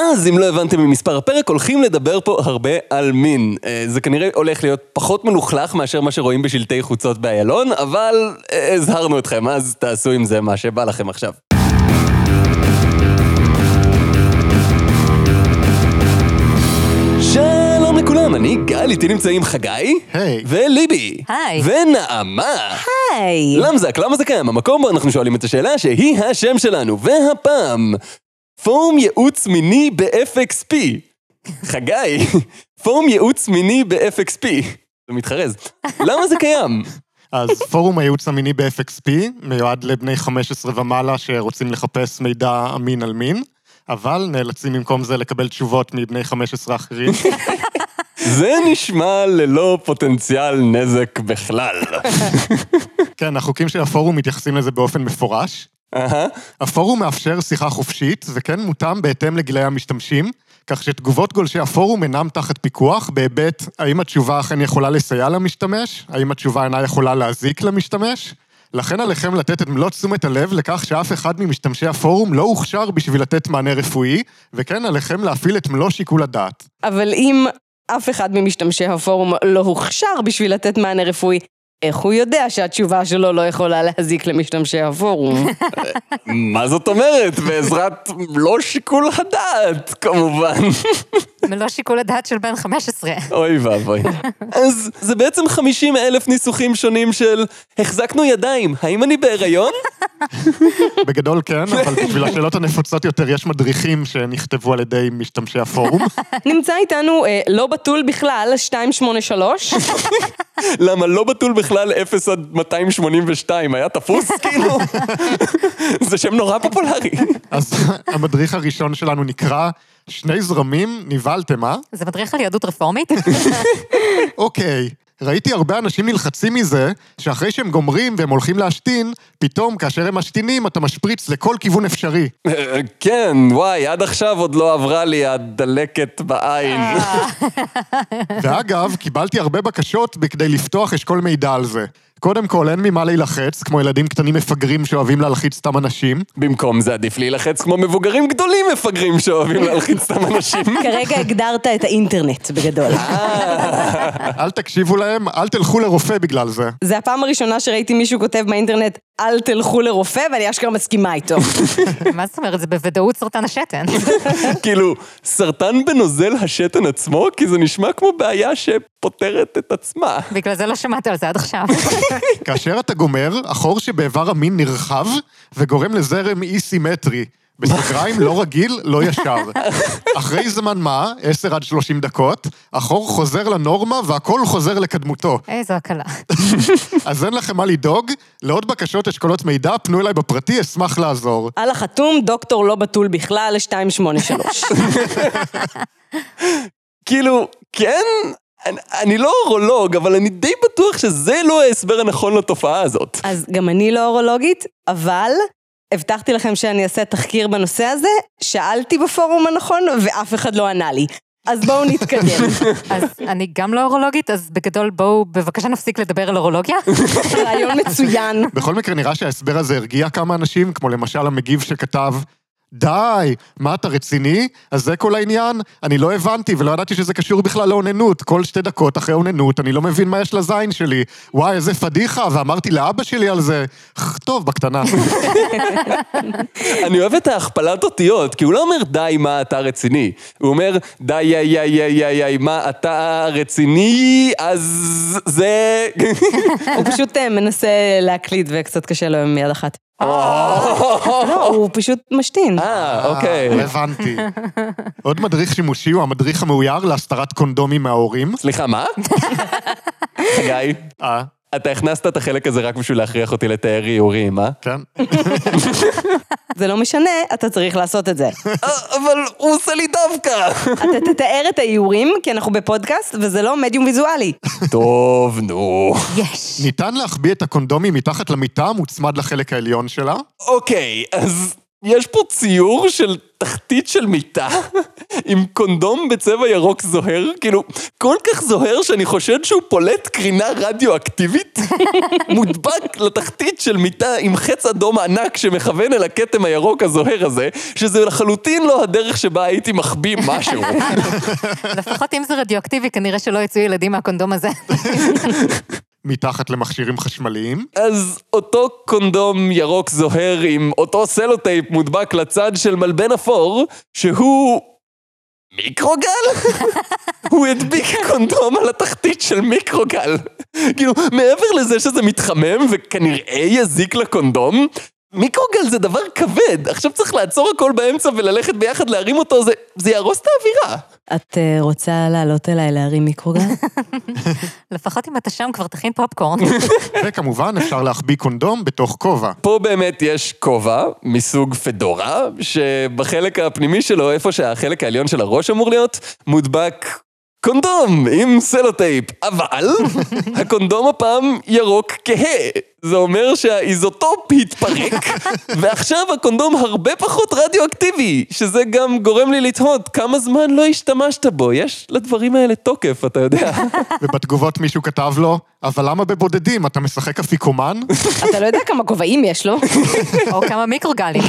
אז, אם לא הבנתם ממספר הפרק, הולכים לדבר פה הרבה על מין. אה, זה כנראה הולך להיות פחות מלוכלך מאשר מה שרואים בשלטי חוצות באיילון, אבל אה, הזהרנו אתכם, אז תעשו עם זה מה שבא לכם עכשיו. שלום לכולם, אני גל, איתי נמצאים חגי. היי. וליבי. היי. ונעמה. היי. למזק, למה זה קיים? המקום בו אנחנו שואלים את השאלה שהיא השם שלנו, והפעם, פורום ייעוץ מיני ב-FXP. חגי, פורום ייעוץ מיני ב-FXP. זה מתחרז. למה זה קיים? אז פורום הייעוץ המיני ב-FXP מיועד לבני 15 ומעלה שרוצים לחפש מידע אמין על מין, אבל נאלצים במקום זה לקבל תשובות מבני 15 אחרים. זה נשמע ללא פוטנציאל נזק בכלל. כן, החוקים של הפורום מתייחסים לזה באופן מפורש. אהה. הפורום מאפשר שיחה חופשית, וכן מותאם בהתאם לגילאי המשתמשים, כך שתגובות גולשי הפורום אינם תחת פיקוח, בהיבט האם התשובה אכן יכולה לסייע למשתמש, האם התשובה אינה יכולה להזיק למשתמש. לכן עליכם לתת את מלוא תשומת הלב לכך שאף אחד ממשתמשי הפורום לא הוכשר בשביל לתת מענה רפואי, וכן עליכם להפעיל את מלוא שיקול הדעת. אבל אם אף אחד ממשתמשי הפורום לא הוכשר בשביל לתת מענה רפואי, איך הוא יודע שהתשובה שלו לא יכולה להזיק למשתמשי הפורום? מה זאת אומרת? בעזרת לא שיקול הדעת, כמובן. מלוא שיקול הדעת של בן 15. אוי ואבוי. אז זה בעצם 50 אלף ניסוחים שונים של החזקנו ידיים, האם אני בהיריון? בגדול כן, אבל בשביל השאלות הנפוצות יותר יש מדריכים שנכתבו על ידי משתמשי הפורום. נמצא איתנו אה, לא בתול בכלל, 283. למה לא בתול בכלל 0 עד 282, היה תפוס כאילו? זה שם נורא פופולרי. אז המדריך הראשון שלנו נקרא שני זרמים, נבהלתם, אה? זה מדריך על יהדות רפורמית? אוקיי. ראיתי הרבה אנשים נלחצים מזה, שאחרי שהם גומרים והם הולכים להשתין, פתאום כאשר הם משתינים אתה משפריץ לכל כיוון אפשרי. אה, כן, וואי, עד עכשיו עוד לא עברה לי הדלקת בעין. ואגב, קיבלתי הרבה בקשות בכדי לפתוח אשכול מידע על זה. קודם כל, אין ממה להילחץ, כמו ילדים קטנים מפגרים שאוהבים להלחיץ סתם אנשים. במקום זה עדיף להילחץ כמו מבוגרים גדולים מפגרים שאוהבים להלחיץ סתם אנשים. כרגע הגדרת את האינטרנט בגדול. אל תקשיבו להם, אל תלכו לרופא בגלל זה. זה הפעם הראשונה שראיתי מישהו כותב באינטרנט, אל תלכו לרופא, ואני אשכרה מסכימה איתו. מה זאת אומרת? זה בוודאות סרטן השתן. כאילו, סרטן בנוזל השתן עצמו? כי זה נשמע כמו בעיה שפותרת את עצמה. בגלל זה לא שמעת על זה עד עכשיו. כאשר אתה גומר, החור שבאיבר המין נרחב וגורם לזרם אי-סימטרי. בסוגריים, לא רגיל, לא ישר. אחרי זמן מה, 10 עד 30 דקות, החור חוזר לנורמה והכל חוזר לקדמותו. איזו הקלה. אז אין לכם מה לדאוג, לעוד בקשות אשכולות מידע, פנו אליי בפרטי, אשמח לעזור. על החתום, דוקטור לא בתול בכלל, 283. כאילו, כן, אני, אני לא אורולוג, אבל אני די בטוח שזה לא ההסבר הנכון לתופעה הזאת. אז גם אני לא אורולוגית, אבל הבטחתי לכם שאני אעשה תחקיר בנושא הזה, שאלתי בפורום הנכון, ואף אחד לא ענה לי. אז בואו נתקדם. אז אני גם לא אורולוגית, אז בגדול בואו בבקשה נפסיק לדבר על אורולוגיה. רעיון מצוין. בכל מקרה, נראה שההסבר הזה הרגיע כמה אנשים, כמו למשל המגיב שכתב, די, מה אתה רציני? אז זה כל העניין? אני לא הבנתי ולא ידעתי שזה קשור בכלל לאוננות. כל שתי דקות אחרי אוננות, אני לא מבין מה יש לזין שלי. וואי, איזה פדיחה, ואמרתי לאבא שלי על זה. טוב, בקטנה. אני אוהב את ההכפלת אותיות, כי הוא לא אומר די מה אתה רציני, הוא אומר די יא יא יא יא יא מה אתה רציני, אז זה... הוא פשוט אה, מנסה להקליד וקצת קשה לו עם יד אחת. לא, הוא פשוט משתין. אה, אוקיי. אה, הבנתי. עוד מדריך שימושי הוא המדריך המאויר להסתרת קונדומים מההורים. סליחה, מה? חגי, אה, אתה הכנסת את החלק הזה רק בשביל להכריח אותי לתאר איורים, אה? כן. זה לא משנה, אתה צריך לעשות את זה. אה, אבל הוא עושה לי דווקא. אתה תתאר את האיורים, כי אנחנו בפודקאסט, וזה לא מדיום ויזואלי. טוב, נו. יש. ניתן להחביא את הקונדומים מתחת למיטה, מוצמד לחלק העליון שלה. אוקיי, אז יש פה ציור של תחתית של מיטה, עם קונדום בצבע ירוק זוהר, כאילו, כל כך זוהר שאני חושד שהוא פולט קרינה רדיואקטיבית, מודבק לתחתית של מיטה עם חץ אדום ענק שמכוון אל הכתם הירוק הזוהר הזה, שזה לחלוטין לא הדרך שבה הייתי מחביא משהו. לפחות אם זה רדיואקטיבי, כנראה שלא יצאו ילדים מהקונדום הזה. מתחת למכשירים חשמליים. אז אותו קונדום ירוק זוהר עם אותו סלוטייפ מודבק לצד של מלבן אפור, שהוא... מיקרוגל? הוא הדביק קונדום על התחתית של מיקרוגל. כאילו, מעבר לזה שזה מתחמם וכנראה יזיק לקונדום, מיקרוגל זה דבר כבד, עכשיו צריך לעצור הכל באמצע וללכת ביחד להרים אותו, זה, זה יהרוס את האווירה. את אה, רוצה לעלות אליי להרים מיקרוגל? לפחות אם אתה שם כבר תכין פופקורן. וכמובן, אפשר להחביא קונדום בתוך כובע. פה באמת יש כובע מסוג פדורה, שבחלק הפנימי שלו, איפה שהחלק העליון של הראש אמור להיות, מודבק קונדום עם סלוטייפ, אבל הקונדום הפעם ירוק כהה. זה אומר שהאיזוטופ התפרק, ועכשיו הקונדום הרבה פחות רדיואקטיבי, שזה גם גורם לי לתהות כמה זמן לא השתמשת בו. יש לדברים האלה תוקף, אתה יודע. ובתגובות מישהו כתב לו, אבל למה בבודדים? אתה משחק אפיקומן? אתה לא יודע כמה כובעים יש לו? או כמה מיקרוגלים.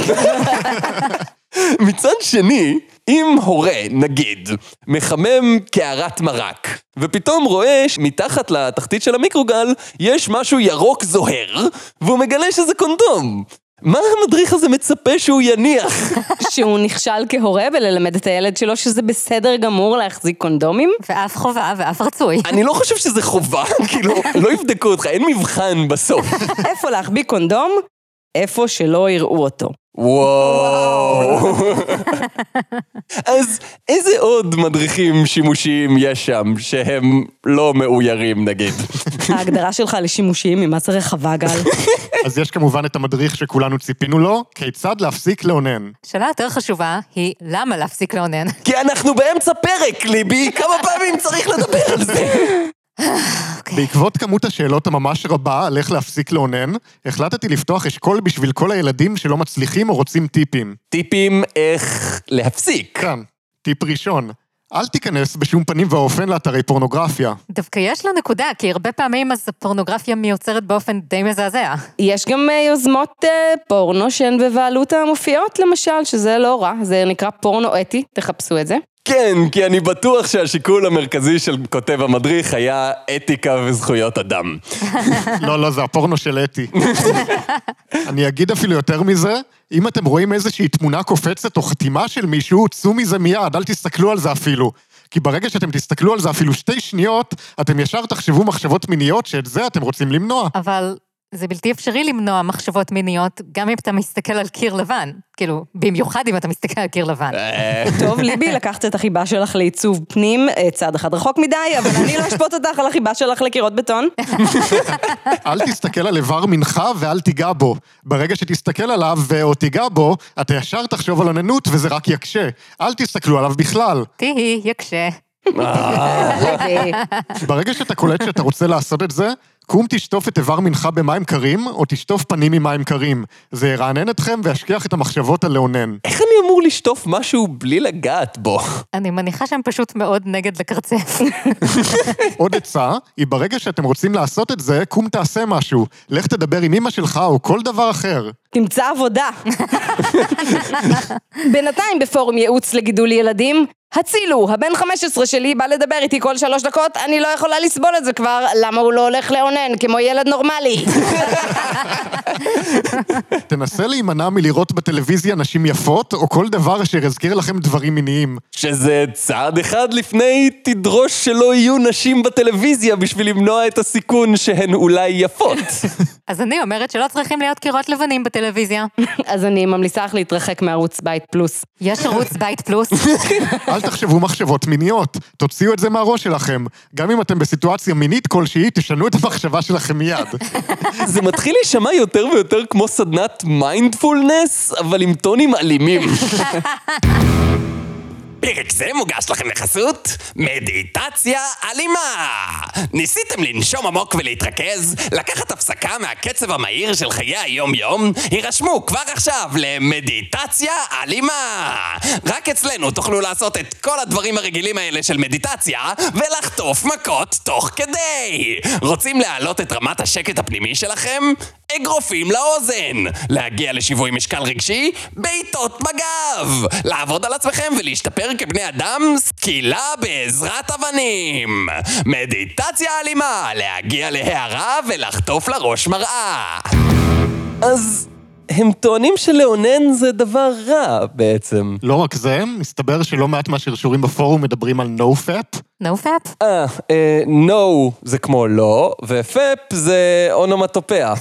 מצד שני, אם הורה, נגיד, מחמם קערת מרק, ופתאום רואה שמתחת לתחתית של המיקרוגל יש משהו ירוק זוהר, והוא מגלה שזה קונדום. מה המדריך הזה מצפה שהוא יניח? שהוא נכשל כהורה בללמד את הילד שלו שזה בסדר גמור להחזיק קונדומים? ואף חובה ואף רצוי. אני לא חושב שזה חובה, כאילו, לא יבדקו אותך, אין מבחן בסוף. איפה להחביא קונדום? איפה שלא יראו אותו. וואו. אז איזה עוד מדריכים שימושיים יש שם שהם לא מאוירים נגיד? ההגדרה שלך לשימושיים, ממה זה רחבה, גל? אז יש כמובן את המדריך שכולנו ציפינו לו, כיצד להפסיק לאונן. שאלה יותר חשובה היא, למה להפסיק לאונן? כי אנחנו באמצע פרק, ליבי, כמה פעמים צריך לדבר על זה? בעקבות כמות השאלות הממש רבה על איך להפסיק לאונן, החלטתי לפתוח אשכול בשביל כל הילדים שלא מצליחים או רוצים טיפים. טיפים איך להפסיק. כאן, טיפ ראשון, אל תיכנס בשום פנים ואופן לאתרי פורנוגרפיה. דווקא יש לו נקודה, כי הרבה פעמים אז הפורנוגרפיה מיוצרת באופן די מזעזע. יש גם אה, יוזמות אה, פורנו שהן בבעלות המופיעות, למשל, שזה לא רע, זה נקרא פורנו אתי, תחפשו את זה. כן, כי אני בטוח שהשיקול המרכזי של כותב המדריך היה אתיקה וזכויות אדם. לא, לא, זה הפורנו של אתי. אני אגיד אפילו יותר מזה, אם אתם רואים איזושהי תמונה קופצת או חתימה של מישהו, צאו מזה מיד, אל תסתכלו על זה אפילו. כי ברגע שאתם תסתכלו על זה אפילו שתי שניות, אתם ישר תחשבו מחשבות מיניות שאת זה אתם רוצים למנוע. אבל זה בלתי אפשרי למנוע מחשבות מיניות, גם אם אתה מסתכל על קיר לבן. כאילו, במיוחד אם אתה מסתכל על קיר לבן. אה, טוב, ליבי, לקחת את החיבה שלך לעיצוב פנים, אה, צעד אחד רחוק מדי, אבל אני לא אשפוט אותך על החיבה שלך לקירות בטון. אל תסתכל על איבר מנחה ואל תיגע בו. ברגע שתסתכל עליו או תיגע בו, אתה ישר תחשוב על אוננות וזה רק יקשה. אל תסתכלו עליו בכלל. תהי, יקשה. ליבי. ברגע שאתה קולט שאתה רוצה לעשות את זה, קום תשטוף את איבר מנחה במים קרים, או תשטוף פנים עם מים קרים. זה ירענן אתכם וישכיח את המחשבות על לאונן. איך אני אמור לשטוף משהו בלי לגעת בו? אני מניחה שהם פשוט מאוד נגד לקרצף. עוד עצה, היא ברגע שאתם רוצים לעשות את זה, קום תעשה משהו. לך תדבר עם אמא שלך או כל דבר אחר. תמצא עבודה. בינתיים בפורום ייעוץ לגידול ילדים, הצילו, הבן 15 שלי בא לדבר איתי כל שלוש דקות, אני לא יכולה לסבול את זה כבר, למה הוא לא הולך לאונן כמו ילד נורמלי? תנסה להימנע מלראות בטלוויזיה נשים יפות, או כל דבר אשר יזכיר לכם דברים מיניים. שזה צעד אחד לפני תדרוש שלא יהיו נשים בטלוויזיה בשביל למנוע את הסיכון שהן אולי יפות. אז אני אומרת שלא צריכים להיות קירות לבנים בטלוויזיה. אז אני ממליצה לך להתרחק מערוץ בית פלוס. יש ערוץ בית פלוס. אל תחשבו מחשבות מיניות, תוציאו את זה מהראש שלכם. גם אם אתם בסיטואציה מינית כלשהי, תשנו את המחשבה שלכם מיד. זה מתחיל להישמע יותר ויותר כמו סדנת מיינדפולנס, אבל עם טונים אלימים. פרק זה מוגש לכם בחסות מדיטציה אלימה. ניסיתם לנשום עמוק ולהתרכז? לקחת הפסקה מהקצב המהיר של חיי היום-יום? הירשמו כבר עכשיו למדיטציה אלימה. רק אצלנו תוכלו לעשות את כל הדברים הרגילים האלה של מדיטציה ולחטוף מכות תוך כדי. רוצים להעלות את רמת השקט הפנימי שלכם? אגרופים לאוזן. להגיע לשיווי משקל רגשי? בעיטות בגב. לעבוד על עצמכם ולהשתפר כבני אדם? סקילה בעזרת אבנים. מדיטציה אלימה, להגיע להערה ולחטוף לראש מראה. אז הם טוענים שלאונן זה דבר רע בעצם. לא רק זה, מסתבר שלא מעט מהשרשורים בפורום מדברים על no-fap. נו פאפ? אה, אה, no זה כמו לא, ופאפ זה אונומטופיה.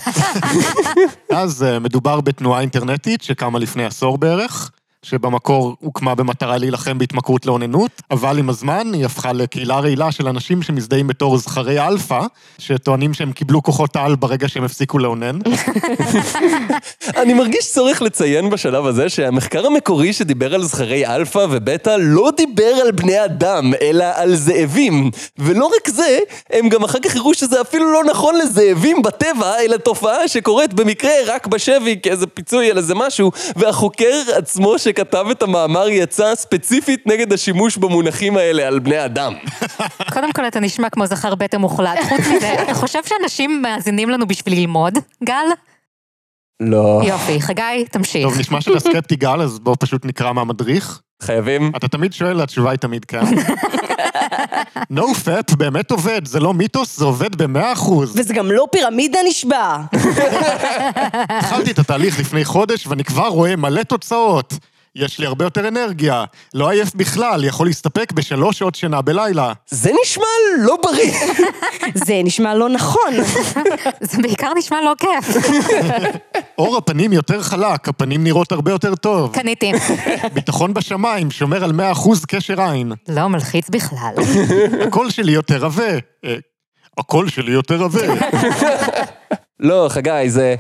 אז אה, מדובר בתנועה אינטרנטית שקמה לפני עשור בערך, שבמקור הוקמה במטרה להילחם בהתמכרות לאוננות, אבל עם הזמן היא הפכה לקהילה רעילה של אנשים שמזדהים בתור זכרי אלפא, שטוענים שהם קיבלו כוחות על ברגע שהם הפסיקו לאונן. אני מרגיש צורך לציין בשלב הזה שהמחקר המקורי שדיבר על זכרי אלפא ובטא לא דיבר על בני אדם, אלא על זאבים. ולא רק זה, הם גם אחר כך הראו שזה אפילו לא נכון לזאבים בטבע, אלא תופעה שקורית במקרה רק בשבי כאיזה פיצוי על איזה משהו, והחוקר עצמו שכתב את המאמר יצא ספציפית נגד השימוש במונחים האלה על בני אדם. קודם כל אתה נשמע כמו זכר בטן מוחלט. חוץ מזה, אתה חושב שאנשים מאזינים לנו בשביל ללמוד, גל? לא. יופי, חגי, תמשיך. טוב, נשמע שאתה סקפטי גל, אז בואו פשוט נקרא מהמדריך. חייבים? אתה תמיד שואל, התשובה היא תמיד כן. no-fap באמת עובד, זה לא מיתוס, זה עובד במאה אחוז. וזה גם לא פירמידה נשבע. התחלתי את התהליך לפני חודש ואני כבר רואה מלא תוצאות. יש לי הרבה יותר אנרגיה, לא עייף בכלל, יכול להסתפק בשלוש שעות שינה בלילה. זה נשמע לא בריא. זה נשמע לא נכון. זה בעיקר נשמע לא כיף. אור הפנים יותר חלק, הפנים נראות הרבה יותר טוב. קניתי. ביטחון בשמיים, שומר על 100% קשר עין. לא מלחיץ בכלל. הקול שלי יותר עבה. אה, הקול שלי יותר עבה. לא, חגי, זה...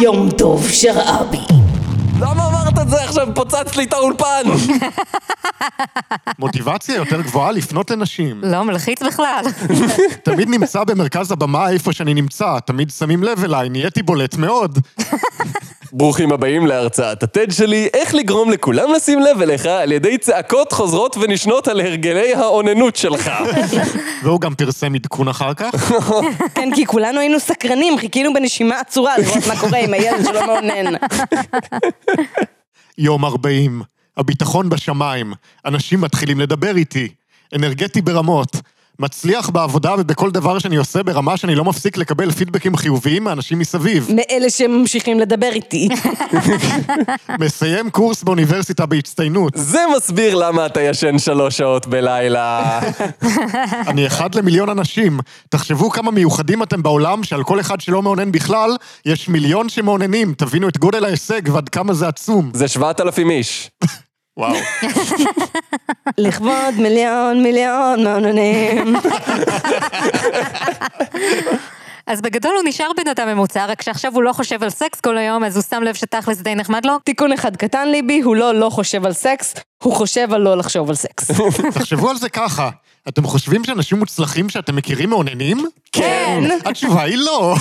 יום טוב שרעבי. למה אמרת את זה עכשיו? פוצץ לי את האולפן! מוטיבציה יותר גבוהה לפנות לנשים. לא מלחיץ בכלל. תמיד נמצא במרכז הבמה איפה שאני נמצא, תמיד שמים לב אליי, נהייתי בולט מאוד. ברוכים הבאים להרצאת הטד שלי, איך לגרום לכולם לשים לב אליך על ידי צעקות חוזרות ונשנות על הרגלי האוננות שלך. והוא גם פרסם עדכון אחר כך. כן, כי כולנו היינו סקרנים, חיכינו בנשימה עצורה לראות מה קורה עם הילד שלא מאונן. יום 40, הביטחון בשמיים, אנשים מתחילים לדבר איתי, אנרגטי ברמות, מצליח בעבודה ובכל דבר שאני עושה ברמה שאני לא מפסיק לקבל פידבקים חיוביים מאנשים מסביב. מאלה שממשיכים לדבר איתי. מסיים קורס באוניברסיטה בהצטיינות. זה מסביר למה אתה ישן שלוש שעות בלילה. אני אחד למיליון אנשים. תחשבו כמה מיוחדים אתם בעולם, שעל כל אחד שלא מאונן בכלל, יש מיליון שמאוננים. תבינו את גודל ההישג ועד כמה זה עצום. זה שבעת אלפים איש. וואו. לכבוד מיליון מיליון מאוננים. אז בגדול הוא נשאר בן אדם ממוצע, רק שעכשיו הוא לא חושב על סקס כל היום, אז הוא שם לב שתכלס די נחמד לו. תיקון אחד קטן ליבי, הוא לא לא חושב על סקס, הוא חושב על לא לחשוב על סקס. תחשבו על זה ככה, אתם חושבים שאנשים מוצלחים שאתם מכירים מאוננים? כן. התשובה היא לא.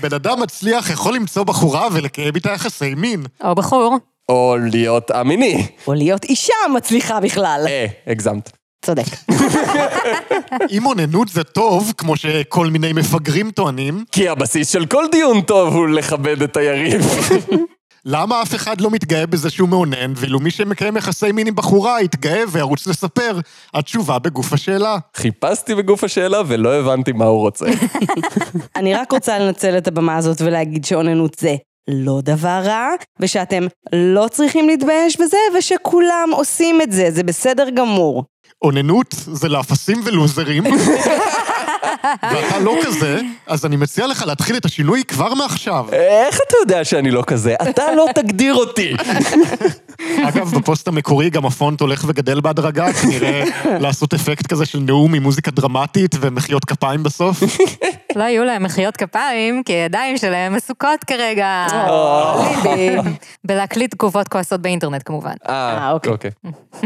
בן אדם מצליח יכול למצוא בחורה ולקיים איתה יחסי מין. או בחור. או להיות א-מיני. או להיות אישה מצליחה בכלל. אה, הגזמת. צודק. אם אוננות זה טוב, כמו שכל מיני מפגרים טוענים, כי הבסיס של כל דיון טוב הוא לכבד את היריב. למה אף אחד לא מתגאה בזה שהוא מאונן, ואילו מי שמקיים יחסי מין עם בחורה יתגאה וירוץ לספר? התשובה בגוף השאלה. חיפשתי בגוף השאלה ולא הבנתי מה הוא רוצה. אני רק רוצה לנצל את הבמה הזאת ולהגיד שאוננות זה לא דבר רע, ושאתם לא צריכים להתבייש בזה, ושכולם עושים את זה, זה בסדר גמור. אוננות זה לאפסים ולוזרים, ואתה לא כזה, אז אני מציע לך להתחיל את השינוי כבר מעכשיו. איך אתה יודע שאני לא כזה? אתה לא תגדיר אותי. אגב, בפוסט המקורי גם הפונט הולך וגדל בהדרגה, כנראה לעשות אפקט כזה של נאום עם מוזיקה דרמטית ומחיאות כפיים בסוף. לא היו להם מחיאות כפיים, כי הידיים שלהם עסוקות כרגע. ליבי. בלהקליט תגובות כועסות באינטרנט כמובן. אה, אוקיי. אוקיי.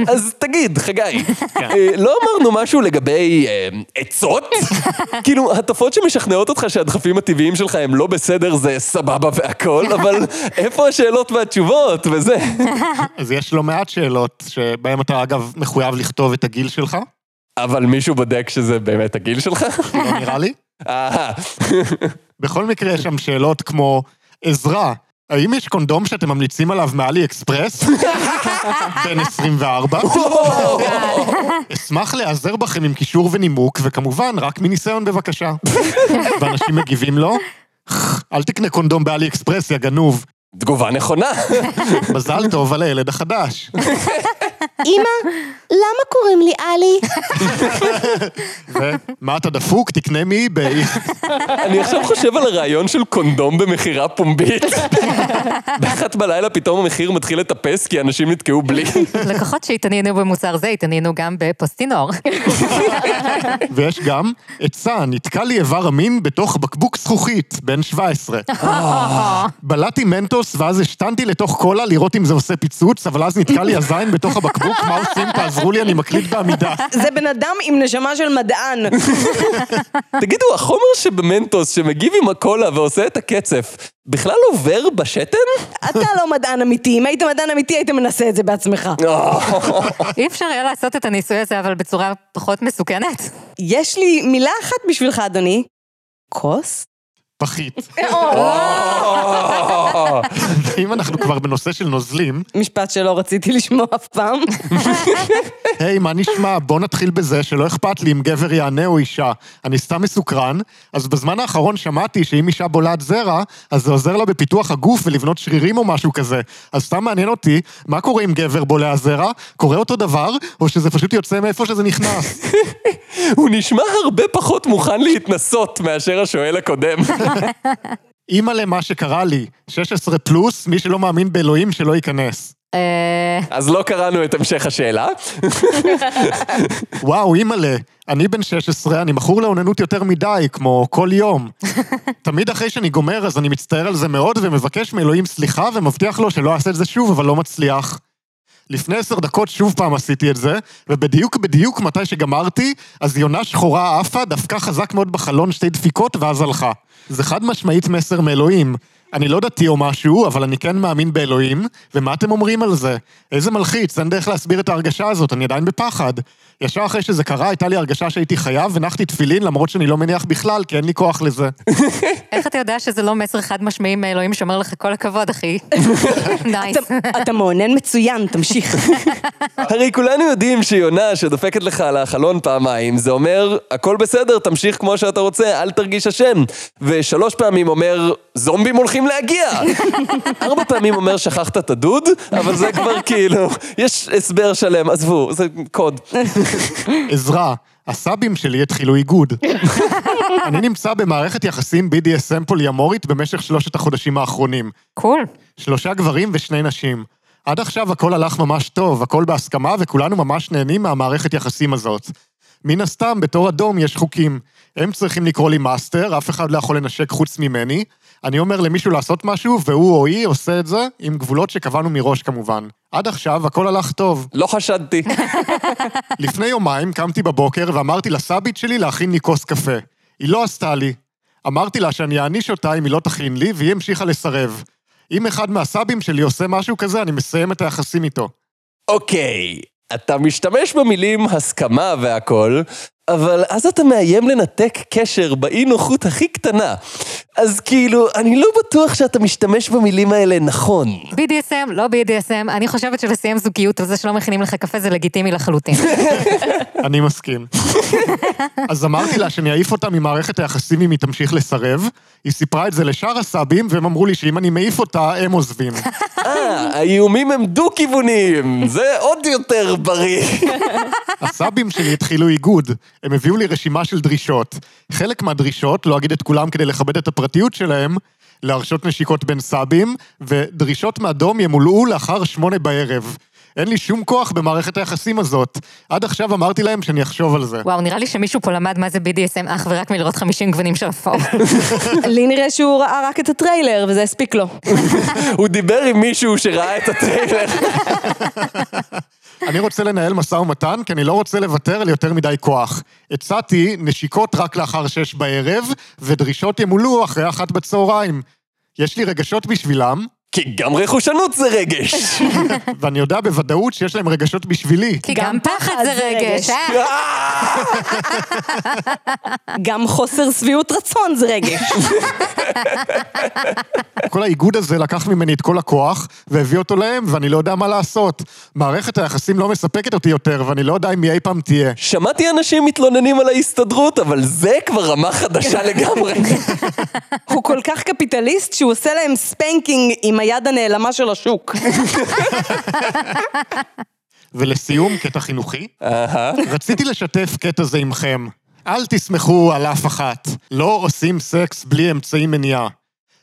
אז תגיד, חגי, אה, לא אמרנו משהו לגבי אה, עצות? כאילו, הטפות שמשכנעות אותך שהדחפים הטבעיים שלך הם לא בסדר זה סבבה והכל, אבל איפה השאלות והתשובות וזה? אז יש לא מעט שאלות, שבהן אתה אגב מחויב לכתוב את הגיל שלך, אבל מישהו בודק שזה באמת הגיל שלך? לא נראה לי. בכל מקרה יש שם שאלות כמו, עזרה, האם יש קונדום שאתם ממליצים עליו מאלי אקספרס? בן 24. אשמח להיעזר בכם עם קישור ונימוק, וכמובן, רק מניסיון בבקשה. ואנשים מגיבים לו, אל תקנה קונדום באלי אקספרס, יא גנוב. תגובה נכונה. מזל טוב על הילד החדש. אמא, למה קוראים לי עלי? ומה אתה דפוק? תקנה מאי-ביי. אני עכשיו חושב על הרעיון של קונדום במכירה פומבית. באחת בלילה פתאום המחיר מתחיל לטפס כי אנשים נתקעו בלי. לקוחות שהתעניינו במוצר זה, התעניינו גם בפוסטינור. ויש גם, עצה, נתקע לי איבר המין בתוך בקבוק זכוכית, בן 17. בלעתי מנטוס ואז השתנתי לתוך קולה לראות אם זה עושה פיצוץ, אבל אז נתקע לי הזין בתוך הבקבוק, מה עושים? תעזרו לי, אני מקליט בעמידה. זה בן אדם עם נשמה של מדען. תגידו, החומר שבמנטוס שמגיב עם הקולה ועושה את הקצף, בכלל עובר בשתן? אתה לא מדען אמיתי, אם היית מדען אמיתי היית מנסה את זה בעצמך. אי אפשר היה לעשות את הניסוי הזה, אבל בצורה פחות מסוכנת. יש לי מילה אחת בשבילך, אדוני. כוס? פחית. אם אנחנו כבר בנושא של נוזלים, משפט שלא רציתי לשמוע אף פעם. היי, מה נשמע? בוא נתחיל בזה שלא אכפת לי אם גבר יענה או אישה. אני סתם מסוקרן, אז בזמן האחרון שמעתי שאם אישה בולעת זרע, אז זה עוזר לה בפיתוח הגוף ולבנות שרירים או משהו כזה. אז סתם מעניין אותי, מה קורה אם גבר בולע זרע? קורה אותו דבר, או שזה פשוט יוצא מאיפה שזה נכנס? הוא נשמע הרבה פחות מוכן להתנסות מאשר השואל הקודם. אימא למה שקרה לי, 16 פלוס, מי שלא מאמין באלוהים שלא ייכנס. אה, אז לא קראנו את המשך השאלה. וואו, אימא'לה, אני בן 16, אני מכור לאוננות יותר מדי, כמו כל יום. תמיד אחרי שאני גומר, אז אני מצטער על זה מאוד, ומבקש מאלוהים סליחה, ומבטיח לו שלא אעשה את זה שוב, אבל לא מצליח. לפני עשר דקות שוב פעם עשיתי את זה, ובדיוק בדיוק מתי שגמרתי, אז יונה שחורה עפה, דפקה חזק מאוד בחלון שתי דפיקות, ואז הלכה. זה חד משמעית מסר מאלוהים. אני לא דתי או משהו, אבל אני כן מאמין באלוהים, ומה אתם אומרים על זה? איזה מלחיץ, אין דרך להסביר את ההרגשה הזאת, אני עדיין בפחד. ישר אחרי שזה קרה, הייתה לי הרגשה שהייתי חייב, הנחתי תפילין, למרות שאני לא מניח בכלל, כי אין לי כוח לזה. איך אתה יודע שזה לא מסר חד משמעי מאלוהים שאומר לך כל הכבוד, אחי? נייס. אתה- אתה מאונן מצוין, תמשיך. הרי כולנו יודעים שיונה שדופקת לך על החלון פעמיים, זה אומר, הכל בסדר, תמשיך כמו שאתה רוצה, אל תרגיש אשם. ושלוש פעמים אומר, זומבים הולכים להגיע. ארבע פעמים אומר, שכחת את הדוד, אבל זה כבר כאילו, יש הסבר שלם, עזבו, זה קוד. עזרה, הסאבים שלי התחילו איגוד. אני נמצא במערכת יחסים BDSM פוליאמורית במשך שלושת החודשים האחרונים. Cool. שלושה גברים ושני נשים. עד עכשיו הכל הלך ממש טוב, הכל בהסכמה, וכולנו ממש נהנים מהמערכת יחסים הזאת. מן הסתם, בתור ה Dom יש חוקים. הם צריכים לקרוא לי master, אף אחד לא יכול לנשק חוץ ממני. אני אומר למישהו לעשות משהו, והוא או היא עושה את זה, עם גבולות שקבענו מראש כמובן. עד עכשיו הכל הלך טוב. לא חשדתי. לפני יומיים קמתי בבוקר ואמרתי לסאבית שלי להכין לי כוס קפה. היא לא עשתה לי. אמרתי לה שאני אעניש אותה אם היא לא תכין לי, והיא המשיכה לסרב. אם אחד מהסאבים שלי עושה משהו כזה, אני מסיים את היחסים איתו. אוקיי, אתה משתמש במילים הסכמה והכל, אבל אז אתה מאיים לנתק קשר באי נוחות הכי קטנה. אז כאילו, אני לא בטוח שאתה משתמש במילים האלה נכון. BDSM, לא BDSM, אני חושבת שלסיים זוגיות על זה שלא מכינים לך קפה זה לגיטימי לחלוטין. אני מסכים. אז אמרתי לה שאני אעיף אותה ממערכת היחסים אם היא תמשיך לסרב. היא סיפרה את זה לשאר הסאבים, והם אמרו לי שאם אני מעיף אותה, הם עוזבים. אה, האיומים הם דו-כיווניים, זה עוד יותר בריא. הסאבים שלי התחילו איגוד. הם הביאו לי רשימה של דרישות. חלק מהדרישות, לא אגיד את כולם כדי לכבד את הפרטיות שלהם, להרשות נשיקות בין סאבים, ודרישות מאדום ימולאו לאחר שמונה בערב. אין לי שום כוח במערכת היחסים הזאת. עד עכשיו אמרתי להם שאני אחשוב על זה. וואו, נראה לי שמישהו פה למד מה זה BDSM אך ורק מלראות 50 גוונים של אפור. לי נראה שהוא ראה רק את הטריילר, וזה הספיק לו. הוא דיבר עם מישהו שראה את הטריילר. אני רוצה לנהל משא ומתן, כי אני לא רוצה לוותר על יותר מדי כוח. הצעתי נשיקות רק לאחר שש בערב, ודרישות ימולאו אחרי אחת בצהריים. יש לי רגשות בשבילם, כי גם רכושנות זה רגש. ואני יודע בוודאות שיש להם רגשות בשבילי. כי גם פחד זה רגש, אה? גם חוסר שביעות רצון זה רגש. כל האיגוד הזה לקח ממני את כל הכוח, והביא אותו להם, ואני לא יודע מה לעשות. מערכת היחסים לא מספקת אותי יותר, ואני לא יודע אם היא אי פעם תהיה. שמעתי אנשים מתלוננים על ההסתדרות, אבל זה כבר רמה חדשה לגמרי. הוא כל כך קפיטליסט שהוא עושה להם spanking עם היד הנעלמה של השוק. ולסיום, קטע חינוכי. רציתי לשתף קטע זה עמכם. אל תסמכו על אף אחת. לא עושים סקס בלי אמצעי מניעה.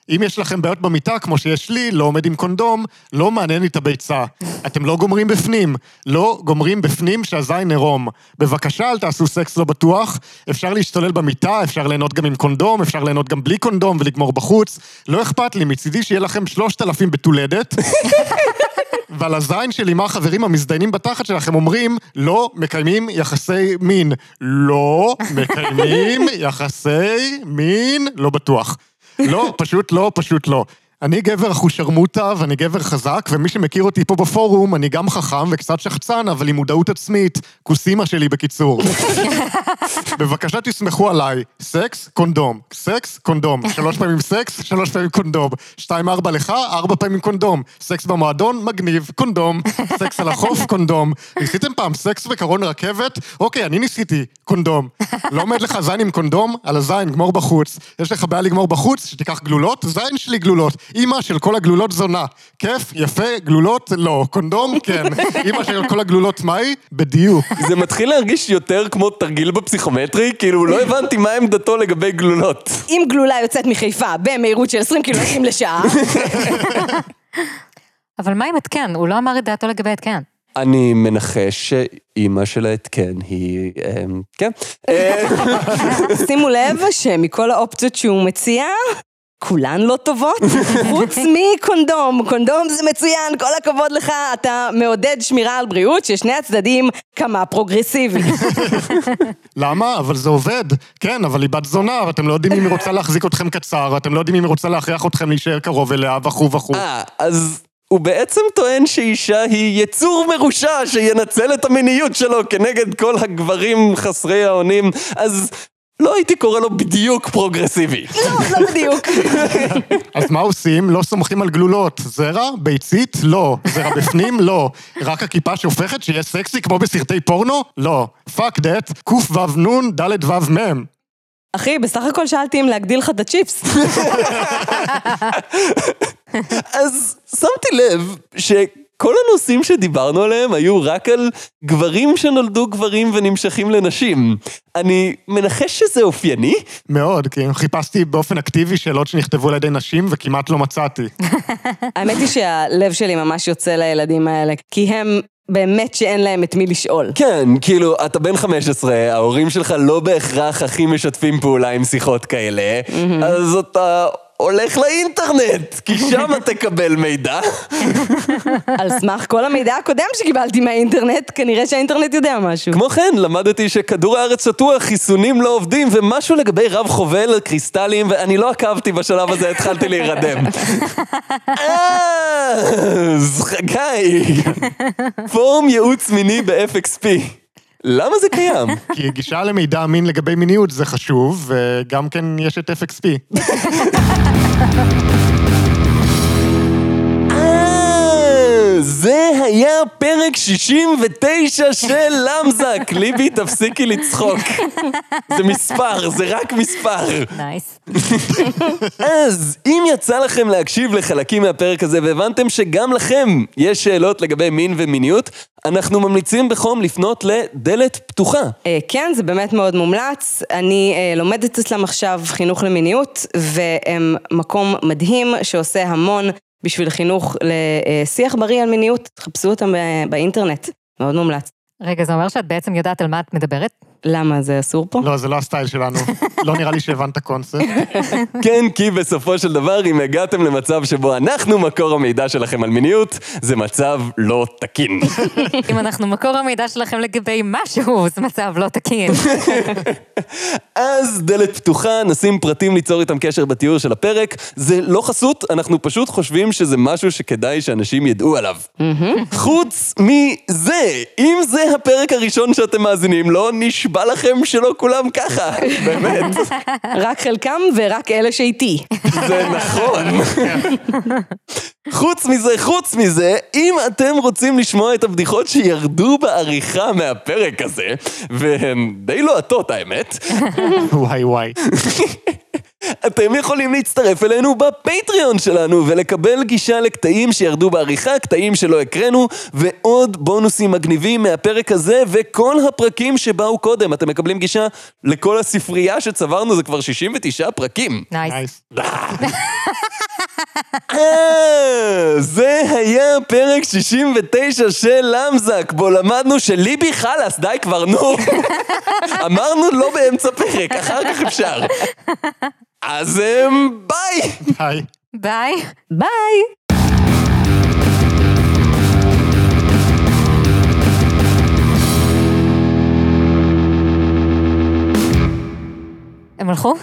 אם יש לכם בעיות במיטה, כמו שיש לי, לא עומד עם קונדום, לא מעניין לי את הביצה. אתם לא גומרים בפנים. לא גומרים בפנים שהזין עירום. בבקשה, אל תעשו סקס לא בטוח. אפשר להשתולל במיטה, אפשר ליהנות גם עם קונדום, אפשר ליהנות גם בלי קונדום ולגמור בחוץ. לא אכפת לי, מצידי שיהיה לכם שלושת אלפים בתולדת. ועל הזין שלי, מה החברים המזדיינים בתחת שלכם אומרים, לא מקיימים יחסי מין. לא מקיימים יחסי מין, לא בטוח. לא, פשוט לא, פשוט לא. אני גבר אחושרמוטה ואני גבר חזק, ומי שמכיר אותי פה בפורום, אני גם חכם וקצת שחצן, אבל עם מודעות עצמית. כוסאמא שלי בקיצור. בבקשה תסמכו עליי. סקס, קונדום. סקס, קונדום. שלוש פעמים סקס, שלוש פעמים קונדום. שתיים ארבע לך, ארבע פעמים קונדום. סקס במועדון, מגניב, קונדום. סקס על החוף, קונדום. ניסיתם פעם סקס בקרון רכבת? אוקיי, אני ניסיתי, קונדום. לא עומד לך זין עם קונדום? על הזין, גמור בחוץ. יש לך בעיה לגמור בחוץ? שתיקח גלולות? זין שלי גלולות. אימא של כל הגלולות זונה. כיף, יפה, גלולות, לא. קונדום, כן. אימא של כל הגלולות, מהי? בדיוק. זה מתחיל להרגיש יותר כמו תרגיל בפסיכומטרי, כאילו לא הבנתי מה עמדתו לגבי גלולות. אם גלולה יוצאת מחיפה במהירות של 20 קילומטרים לשעה, אבל מה עם התקן? הוא לא אמר את דעתו לגבי התקן. אני מנחש שאימא של ההתקן היא... אמ, כן. שימו לב שמכל האופציות שהוא מציע, כולן לא טובות, חוץ מקונדום. קונדום זה מצוין, כל הכבוד לך, אתה מעודד שמירה על בריאות, ששני הצדדים כמה פרוגרסיבי. למה? אבל זה עובד. כן, אבל היא בת זונה, ואתם לא יודעים אם היא רוצה להחזיק אתכם קצר, אתם לא יודעים אם היא רוצה להכריח אתכם להישאר קרוב אליה, וכו' וכו'. אה, אז הוא בעצם טוען שאישה היא יצור מרושע שינצל את המיניות שלו כנגד כל הגברים חסרי האונים, אז לא הייתי קורא לו בדיוק פרוגרסיבי. לא, לא בדיוק. אז מה עושים? לא סומכים על גלולות. זרע? ביצית? לא. זרע בפנים? לא. רק הכיפה שהופכת שיהיה סקסי כמו בסרטי פורנו? לא. fuck that, קו"ו ד' ו' מ'. אחי, בסך הכל שאלתי אם להגדיל לך את הצ'יפס. אז שמתי לב שכל הנושאים שדיברנו עליהם היו רק על גברים שנולדו גברים ונמשכים לנשים. אני מנחש שזה אופייני? מאוד, כי חיפשתי באופן אקטיבי שאלות שנכתבו על ידי נשים וכמעט לא מצאתי. האמת היא שהלב שלי ממש יוצא לילדים האלה, כי הם באמת שאין להם את מי לשאול. כן, כאילו, אתה בן 15, ההורים שלך לא בהכרח הכי משתפים פעולה עם שיחות כאלה, אז אתה הולך לאינטרנט, כי שם תקבל מידע. על סמך כל המידע הקודם שקיבלתי מהאינטרנט, כנראה שהאינטרנט יודע משהו. כמו כן, למדתי שכדור הארץ שטוח, חיסונים לא עובדים, ומשהו לגבי רב חובל, קריסטלים, ואני לא עקבתי בשלב הזה, התחלתי להירדם. אה, אז חגי, פורום ייעוץ מיני ב-FXP. למה זה קיים? כי גישה למידע אמין לגבי מיניות זה חשוב, וגם כן יש את FXP. זה היה פרק 69 של למזק. ליבי, תפסיקי לצחוק. זה מספר, זה רק מספר. נייס. אז אם יצא לכם להקשיב לחלקים מהפרק הזה והבנתם שגם לכם יש שאלות לגבי מין ומיניות, אנחנו ממליצים בחום לפנות לדלת פתוחה. אה, כן, זה באמת מאוד מומלץ. אני אה, לומדת אצלם עכשיו חינוך למיניות, והם מקום מדהים שעושה המון בשביל חינוך לשיח בריא על מיניות, תחפשו אותם באינטרנט, מאוד מומלץ. רגע, זה אומר שאת בעצם יודעת על מה את מדברת? למה, זה אסור פה? לא, זה לא הסטייל שלנו. לא נראה לי שהבנת קונספט. כן, כי בסופו של דבר, אם הגעתם למצב שבו אנחנו מקור המידע שלכם על מיניות, זה מצב לא תקין. אם אנחנו מקור המידע שלכם לגבי משהו, זה מצב לא תקין. אז דלת פתוחה, נשים פרטים ליצור איתם קשר בתיאור של הפרק. זה לא חסות, אנחנו פשוט חושבים שזה משהו שכדאי שאנשים ידעו עליו. חוץ מזה, אם זה הפרק הראשון שאתם מאזינים לו, נשבע לכם שלא כולם ככה, באמת. רק חלקם ורק אלה שאיתי. זה נכון. חוץ מזה, חוץ מזה, אם אתם רוצים לשמוע את הבדיחות שירדו בעריכה מהפרק הזה, והן די לוהטות האמת, וואי וואי. אתם יכולים להצטרף אלינו בפטריון שלנו ולקבל גישה לקטעים שירדו בעריכה, קטעים שלא הקראנו, ועוד בונוסים מגניבים מהפרק הזה וכל הפרקים שבאו קודם. אתם מקבלים גישה לכל הספרייה שצברנו, זה כבר 69 פרקים. נייס. אה, זה היה פרק 69 של למזק, בו למדנו שליבי חלאס, די כבר, נו. אמרנו לא באמצע פרק, אחר כך אפשר. אז אמ, ביי! היי. ביי. ביי! הם הלכו?